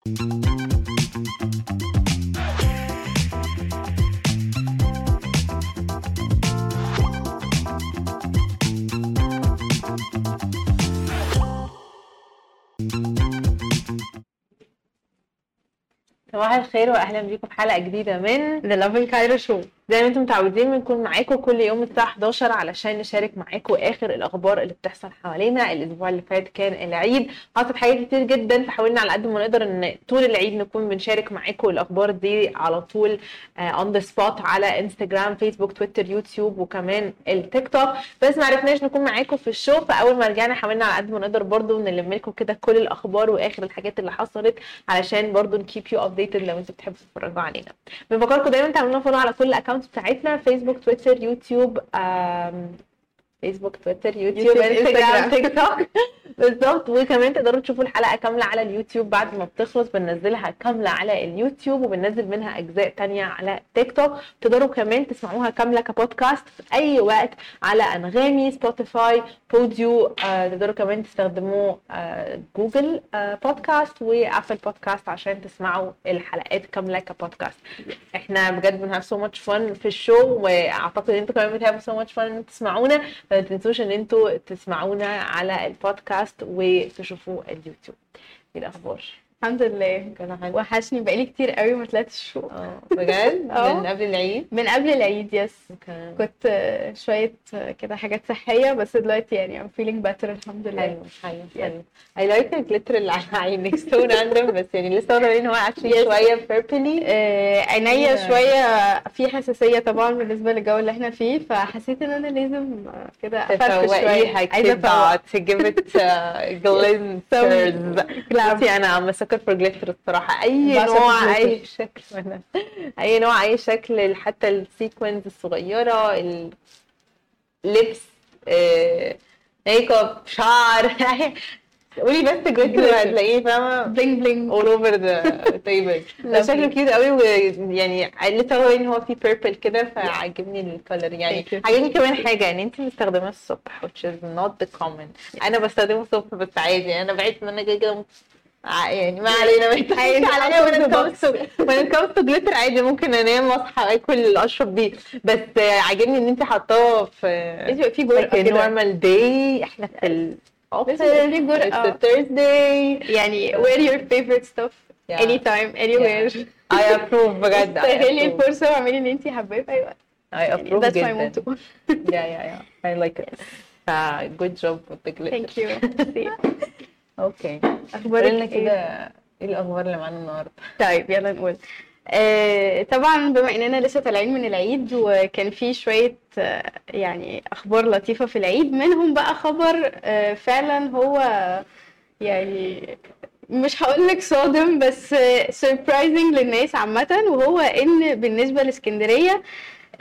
صباح الخير واهلا بيكم في حلقة جديدة من Love in Cairo Show. زي ما أنتم متعودين بنكون معاكم كل يوم الساعة 11 علشان نشارك معاكم آخر الأخبار اللي بتحصل حوالينا. الأسبوع اللي فات كان العيد. حصلت حاجات كتير جدا فحاولنا على قد ما نقدر إن طول العيد نكون بنشارك معاكم الأخبار دي على طول on the spot على انستجرام فيسبوك تويتر يوتيوب وكمان التيك توك بس ما عرفناش نكون معاكم في ال show فأول ما رجعنا حاولنا على قد ما نقدر برضو نلم لكم كده كل الأخبار وآخر الحاجات اللي حصلت علشان برضو ن keep you updated لو أنتوا بتحبوا تتفرجوا علينا. بنفكركم دايما تعملوا follow على كل ال accounts بتاعتنا فيسبوك تويتر يوتيوب فيسبوك تويتر يوتيوب انستجرام. تيك توك بالظبط. وكمان تقدروا تشوفوا الحلقة كاملة على اليوتيوب بعد ما بتخلص. بننزلها كاملة على اليوتيوب وبننزل منها أجزاء تانية على تيك توك تقدروا كمان تسمعوها كاملة كبودكاست في أي وقت على أنغامي سبوتيفاي بوديو آه تقدروا كمان تستخدموا آه جوجل آه بودكاست وابل بودكاست عشان تسمعوا الحلقات كاملة كبودكاست. إحنا بجد بن have so much fun في ال show وأعتقد إن أنتوا كمان بت have وا so much fun تسمعونا. فما تنسوش إن أنتوا تسمعونا على البودكاست وتشوفوا اليوتيوب. دي الأخبار؟ الحمد لله. كده حلو وحشني بقالي كتير قوي ما طلعتش ال show آه بجد؟ آه. من قبل العيد؟ من قبل العيد yes okay. كنت آه، شوية آه، كده حاجات صحية بس دلوقتي يعني I'm feeling better الحمد لله. حلو حلو حلو. I like ال glitter اللي على عينك so random بس يعني لسه واخدة بالي إن هو actually Yes. شوية purply آه، عينيا Yeah. شوية في حساسية طبعا بالنسبة للجو اللي إحنا فيه فحسيت إن أنا لازم آه، كده أفرفش عايزة كده أفوق. to give it uh. بصي أنا I'm a sucker for glitter الصراحة. أي نوع. أي شكل أنا أي نوع أي شكل حتى ال sequins الصغيرة اللبس آه، ميك اب شعر. قولي بس glitter. هتلاقيه فاهمة؟ bling bling. All over the table. ده Lovely. شكله cute قوي ويعني لسه هو ان هو فيه purple كده فعجبني ال color يعني. عجبني كمان حاجة إن انت مستخدمة الصبح which is not the common. أنا بستخدمه الصبح بس عادي. أنا بعيد ان أنا ع- يعني ما علينا ما علينا. when comes when to glitter عادي ممكن أنام وأصحى واكل اشرب بيه بس عاجبني إن أنت حاطاه في في في جرأة كده. normal day إحنا في ال في يعني wear your favorite stuff anytime anywhere I approve بجد. استغلي الفرصة واعملي اللي انت حباه في اي وقت I approve جدا. yeah yeah yeah I like it فا good job Thank you okay. أخبارك إيه؟ كده. إيه؟ الأخبار اللي معانا النهارده؟ طيب يلا نقول. آه طبعا بما إننا لسه طالعين من العيد وكان في شوية آه يعني أخبار لطيفة في العيد منهم بقى خبر آه فعلا هو يعني مش هقول لك صادم بس surprising للناس عامة وهو إن بالنسبة لإسكندرية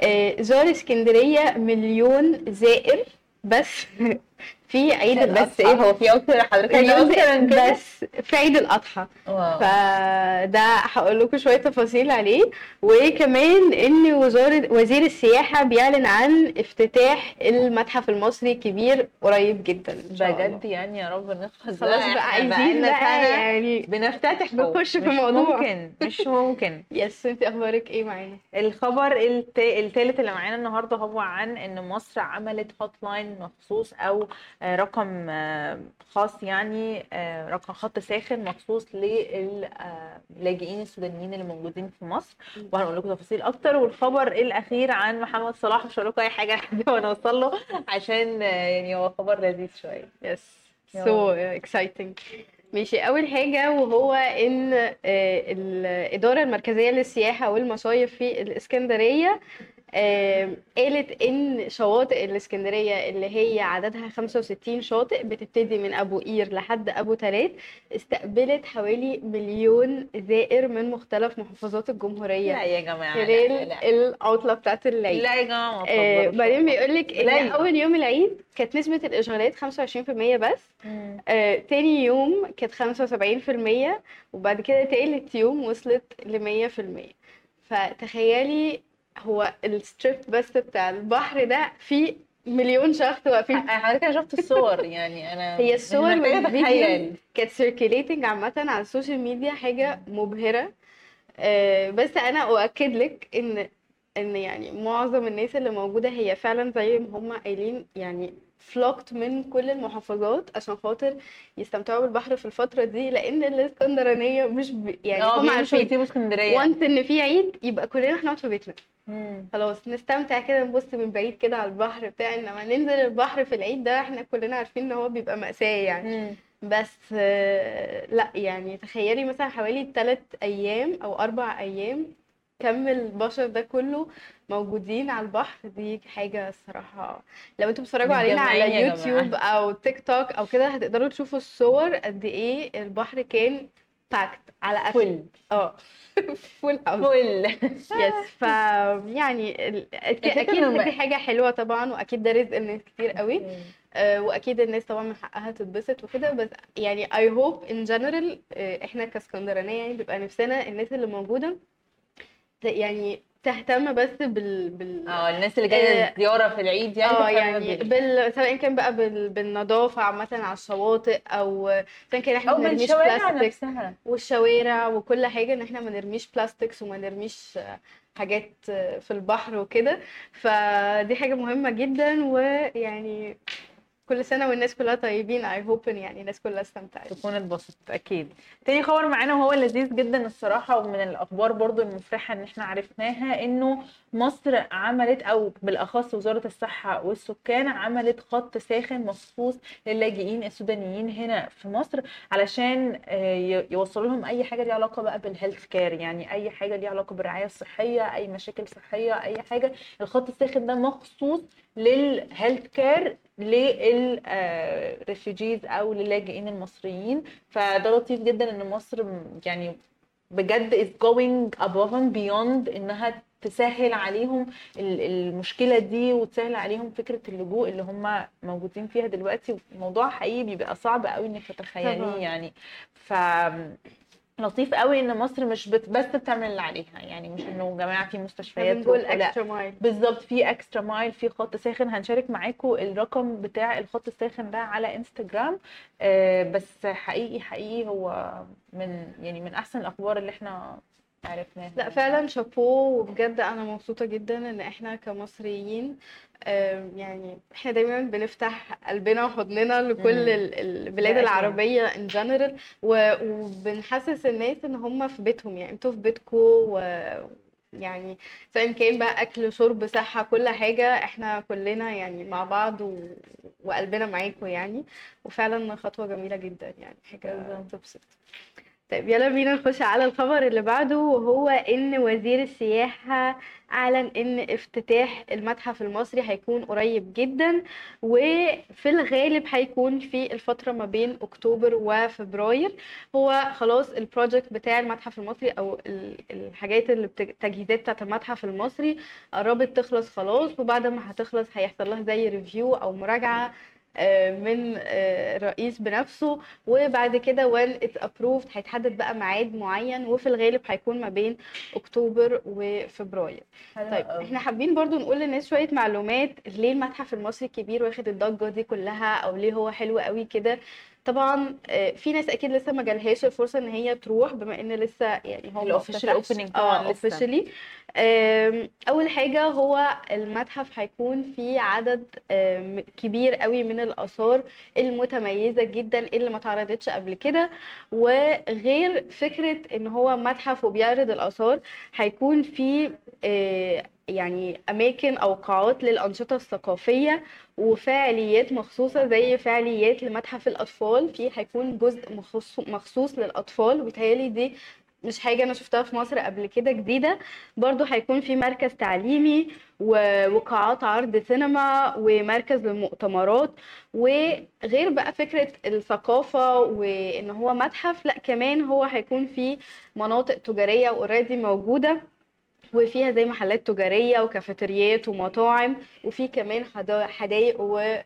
آه زار إسكندرية مليون زائر بس في عيد بس إيه هو في أكتر حضرتك كده؟ بس في عيد الأضحى. واو. فده هقول لكم شوية تفاصيل عليه. وكمان إن وزاره وزير السياحة بيعلن عن افتتاح المتحف المصري الكبير قريب جدا بجد يعني يا رب نخلص خلاص بقى. عايزين بقى يعني بنفتتح نخش في مش موضوع. ممكن مش ممكن. يس انت أخبارك إيه معانا؟ الخبر التالت اللي معانا النهارده هو عن إن مصر عملت hotline مخصوص أو رقم آه، خاص يعني آه، رقم خط ساخن مخصوص للاجئين السودانيين اللي موجودين في مصر. وهنقول لكم تفاصيل أكتر والخبر الأخير عن محمد صلاح. مش هقول لكم أي حاجة لحد ما نوصل له عشان آه، يعني هو خبر لذيذ شوية. Yes. So exciting ماشي. أول حاجة وهو إن آه، الإدارة المركزية للسياحة والمصايف في الإسكندرية آه، قالت إن شواطئ الإسكندرية اللي هي عددها 65 شاطئ بتبتدي من أبو قير لحد أبو تلات استقبلت حوالي مليون زائر من مختلف محافظات لا الجمهوريه يا جماعة لا خلال لا, العطلة بتاعت العيد لا يا جماعة ما آه،. بعدين بيقول لك ان. أول يوم العيد كانت نسبة الاشغالات 25% بس. آه، تاني يوم كانت 75% وبعد كده تالت يوم وصلت ل 100% فتخيلي هو ال strip بس بتاع البحر ده فيه مليون شخص واقفين حضرتك أنا شفت الصور يعني أنا هي الصور والفيديو أتخيل. كانت circulating عامة على ال social media حاجة مبهرة آه، بس أنا أؤكد لك إن إن يعني معظم الناس اللي موجودة هي فعلا زي ما هم قايلين يعني فلوكت من كل المحافظات عشان خاطر يستمتعوا بالبحر في الفترة دي لأن الإسكندرانية مش ب... يعني آه هم عارفين يسيبوا إسكندرية وانت إن في عيد يبقى كلنا إحنا نقعد في بيتنا. خلاص نستمتع كده نبص من بعيد كده على البحر بتاع انما ننزل البحر في العيد ده إحنا كلنا عارفين إن هو بيبقى مأساة يعني مم. بس آه، لأ يعني تخيلي مثلا حوالي ثلاث أيام أو أربع أيام كم البشر ده كله موجودين على البحر دي حاجة الصراحة. لو أنتوا بتتفرجوا علينا على يوتيوب. أو تيك توك أو كده هتقدروا تشوفوا الصور قد إيه البحر كان packed على الآخر full. آه. Full house full. Yes ف يعني إنه دي حاجة حلوة طبعا وأكيد ده رزق لناس كتير قوي آه، وأكيد الناس طبعا من حقها تتبسط وكده بس يعني hope in general آه، إحنا كاسكندرانية يعني بيبقى نفسنا الناس اللي موجودة ت- يعني تهتم بس بال بال آه الناس اللي جاية آه، زياره في العيد يعني آه يعني بال- سواء كان بقى بال... بالنظافة عامة على الشواطئ أو سواء كان إحنا ما نرميش بلاستيك والشوارع وكل حاجة إن إحنا ما نرميش بلاستكس وما نرميش حاجات في البحر وكده. فدي حاجة مهمة جدا ويعني كل سنة والناس كلها طيبين hope إن يعني الناس كلها استمتعت. تكون اتبسطت. أكيد. تاني خبر معانا وهو لذيذ جدا الصراحة ومن الأخبار برضو المفرحة إن إحنا عرفناها إنه مصر عملت أو بالأخص وزارة الصحة والسكان عملت خط ساخن مخصوص للاجئين السودانيين هنا في مصر علشان آه، يوصلوا لهم أي حاجة ليها علاقة بقى بال health care يعني أي حاجة ليها علاقة بالرعاية الصحية أي مشاكل صحية أي حاجة. الخط الساخن ده مخصوص لل health care لل refugees أو للاجئين المصريين. فده لطيف جدا إن مصر يعني بجد is going above and beyond إنها تسهل عليهم ال- المشكلة دي وتسهل عليهم فكرة اللجوء اللي هم موجودين فيها دلوقتي. الموضوع حقيقي بيبقى صعب قوي إنك تتخيليه. يعني. ف لطيف قوي إن مصر مش بت... بس بتعمل اللي عليها. يعني مش إنه يا جماعة في مستشفيات بنقول extra mile بالظبط في extra mile في خط ساخن. هنشارك معاكم الرقم بتاع الخط الساخن ده على انستجرام آه، بس حقيقي حقيقي هو من يعني من أحسن الأخبار اللي إحنا عرفناها لا فعلا شابوه وبجد أنا مبسوطة جدا إن إحنا كمصريين يعني إحنا دايما بنفتح قلبنا وحضننا لكل البلاد. العربية ان جنرال وبنحسس الناس إن هم في بيتهم يعني أنتوا في بيتكم و يعني سواء كان بقى أكل شرب صحة كل حاجة إحنا كلنا يعني مع بعض و... وقلبنا معاكم يعني وفعلا خطوة جميلة جدا يعني بالظبط. تبسط طيب يلا بينا نخش على الخبر اللي بعده وهو إن وزير السياحة أعلن إن افتتاح المتحف المصري هيكون قريب جدا وفي الغالب هيكون في الفترة ما بين أكتوبر وفبراير. هو خلاص البروجكت بتاع المتحف المصري أو ال- الحاجات اللي التجهيزات بتاعت المتحف المصري قربت تخلص خلاص وبعد ما هتخلص هيحصل لها زي ريفيو أو مراجعة من آه، الرئيس بنفسه وبعد كده when it's approved هيتحدد بقى ميعاد معين وفي الغالب هيكون ما بين أكتوبر وفبراير طيب قوي. إحنا حابين برضو نقول للناس شوية معلومات ليه المتحف المصري الكبير واخد الضجة دي كلها أو ليه هو حلو قوي كده طبعا آه، في ناس أكيد لسه ما جالهاش الفرصة إن هي تروح بما إن لسه يعني هو opening طبعاً آه آم، أول حاجة هو المتحف هيكون فيه عدد كبير قوي من الآثار المتميزة جدا اللي ما اتعرضتش قبل كده. وغير فكرة إن هو متحف وبيعرض الآثار هيكون فيه آه، يعني أماكن أو قاعات للأنشطة الثقافية وفعاليات مخصوصة زي فعاليات لمتحف الأطفال. فيه هيكون جزء مخصوص, للأطفال. وبيتهيألي دي مش حاجة أنا شفتها في مصر قبل كده جديدة. برضو هيكون في مركز تعليمي وقاعات عرض سينما ومركز للمؤتمرات. وغير بقى فكرة الثقافة وإن هو متحف لأ كمان هو هيكون فيه مناطق تجارية اوريدي موجودة. وفيها زي محلات تجارية وكافيتريات ومطاعم وفي كمان حدا- حدائق آه،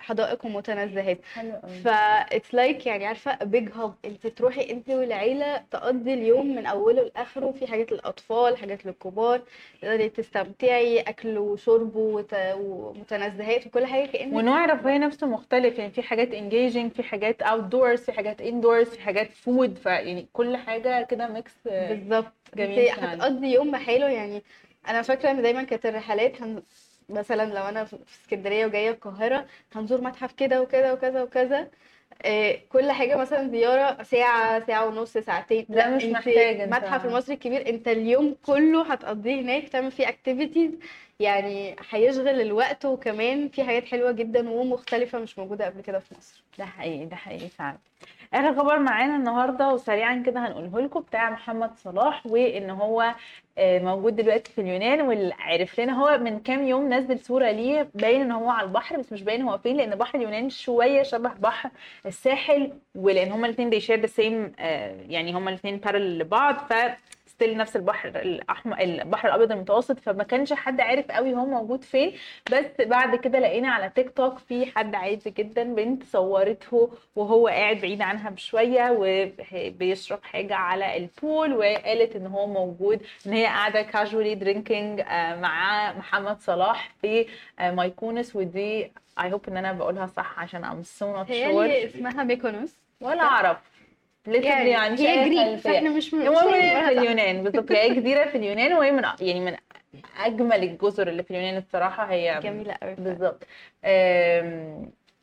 حدائق ومتنزهات. حلو قوي ف it's like يعني عارفة big hub انت تروحي انت والعيلة تقضي اليوم من أوله لآخره. في حاجات للأطفال حاجات للكبار. تقدري تستمتعي أكل وشرب وت... ومتنزهات وكل حاجة كأنك ونوع الرفاهية نفسه مختلف. يعني في حاجات engaging في حاجات outdoors في حاجات indoors في حاجات food فيعني كل حاجة كده mix بالظبط. جميل. هتقضي يوم بحاله. يعني أنا فاكرة إن دايما كانت الرحلات هن... مثلا لو أنا في اسكندرية وجاية القاهرة هنزور متحف كده وكده وكذا وكذا. كل حاجة مثلا زيارة ساعة ساعة ونص ساعتين. لا، مش انت محتاج انت. متحف المصري الكبير انت اليوم كله هتقضيه هناك تعمل فيه اكتيفيتيز يعني هيشغل الوقت وكمان في حاجات حلوة جدا ومختلفة مش موجودة قبل كده في مصر. ده حقيقي ده حقيقي فعلا. اخر خبر معانا النهارده وسريعا كده هنقوله لكم بتاع محمد صلاح وإن هو آه، موجود دلوقتي في اليونان واللي عرف لنا هو من كام يوم نزل صورة ليه باين إن هو على البحر بس مش باين هو فين لأن بحر اليونان شوية شبه بحر الساحل ولأن هما الاثنين they share the same آه، يعني هما الاثنين parallel لبعض ف still نفس البحر الأحمر البحر الأبيض المتوسط فما كانش حد عارف قوي هو موجود فين. بس بعد كده لقينا على تيك توك في حد عادي جدا بنت صورته وهو قاعد بعيد عنها بشوية وبيشرب حاجة على ال pool وقالت إن هو موجود إن هي قاعدة casually drinking مع محمد صلاح في آه، مايكونس. ودي I hope إن أنا بقولها صح عشان I'm so not هي sure اسمها ميكونوس. ولا أعرف. Literally يعني عن هي Greek. فإحنا مش المهم ولا في. اليونان بالظبط. هي جزيره في اليونان وهي من يعني من أجمل الجزر اللي في اليونان الصراحة. هي جميلة قوي بالظبط.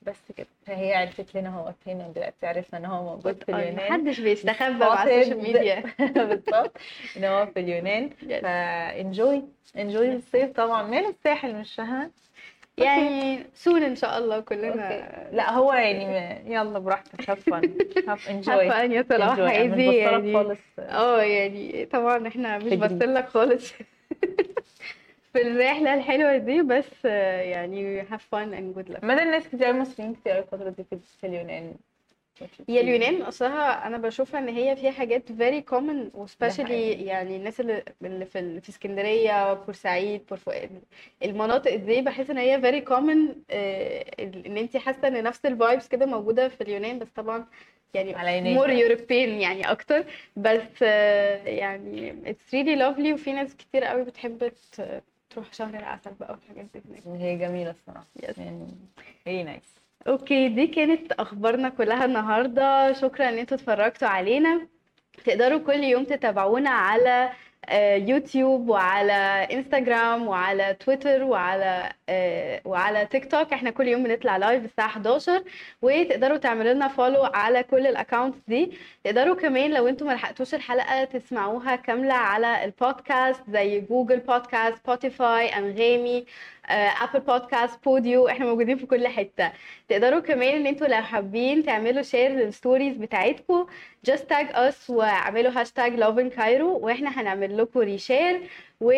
بس كده. فهي عرفت لنا هو فين ودلوقتي عرفنا إن هو موجود في اليونان. محدش بيستخبى spotted. السوشيال ميديا بالظبط. إن هو في اليونان. فإنجوي. إنجوي الصيف طبعا. ماله الساحل؟ مش ها يعني سون إن شاء الله كلنا أوكي. لا هو يعني يلا براحتك هاف فن هاف انجوي عارفه ان صلاح. عايزي يعني. خالص. آه يعني طبعا إحنا مش تجري. بصلك خالص. في الرحلة الحلوة دي بس يعني have fun and good luck. مدى الناس كتير مصريين كتير أوي الفترة دي في اليونان؟ هي اليونان أصلها أنا بشوفها إن هي فيها حاجات very common و especially. يعني الناس اللي اللي في في اسكندرية بورسعيد بورفؤاد المناطق دي بحس إن هي very common آه، إن انت حاسة إن نفس ال vibes كده موجودة في اليونان بس طبعا يعني. more European يعني أكتر بس آه، يعني it's really lovely وفي ناس كتير قوي بتحب تروح شهر العسل بقى والحاجات دي هناك هي جميلة الصراحة Yes. يعني هي nice okay دي كانت أخبارنا كلها النهارده. شكرا إن أنتوا اتفرجتوا علينا. تقدروا كل يوم تتابعونا على آه، يوتيوب وعلى انستغرام وعلى تويتر وعلى آه، وعلى تيك توك. إحنا كل يوم بنطلع live الساعة 11 وتقدروا تعملوا لنا follow على كل ال accounts دي. تقدروا كمان لو أنتوا ما لحقتوش الحلقة تسمعوها كاملة على البودكاست زي جوجل بودكاست سبوتيفاي انغامي Apple Podcast Podeo إحنا موجودين في كل حتة. تقدروا كمان إن أنتوا لو حابين تعملوا share لل stories بتاعتكم just tag us واعملوا hashtag Lovin Cairo وإحنا هنعمل لكم reshare و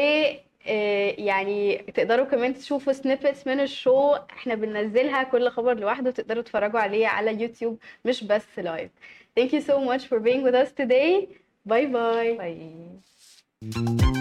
آه، يعني تقدروا كمان تشوفوا snippets من ال show إحنا بننزلها كل خبر لوحده تقدروا تتفرجوا عليه على يوتيوب مش بس live thank you so much for being with us today. Bye bye. bye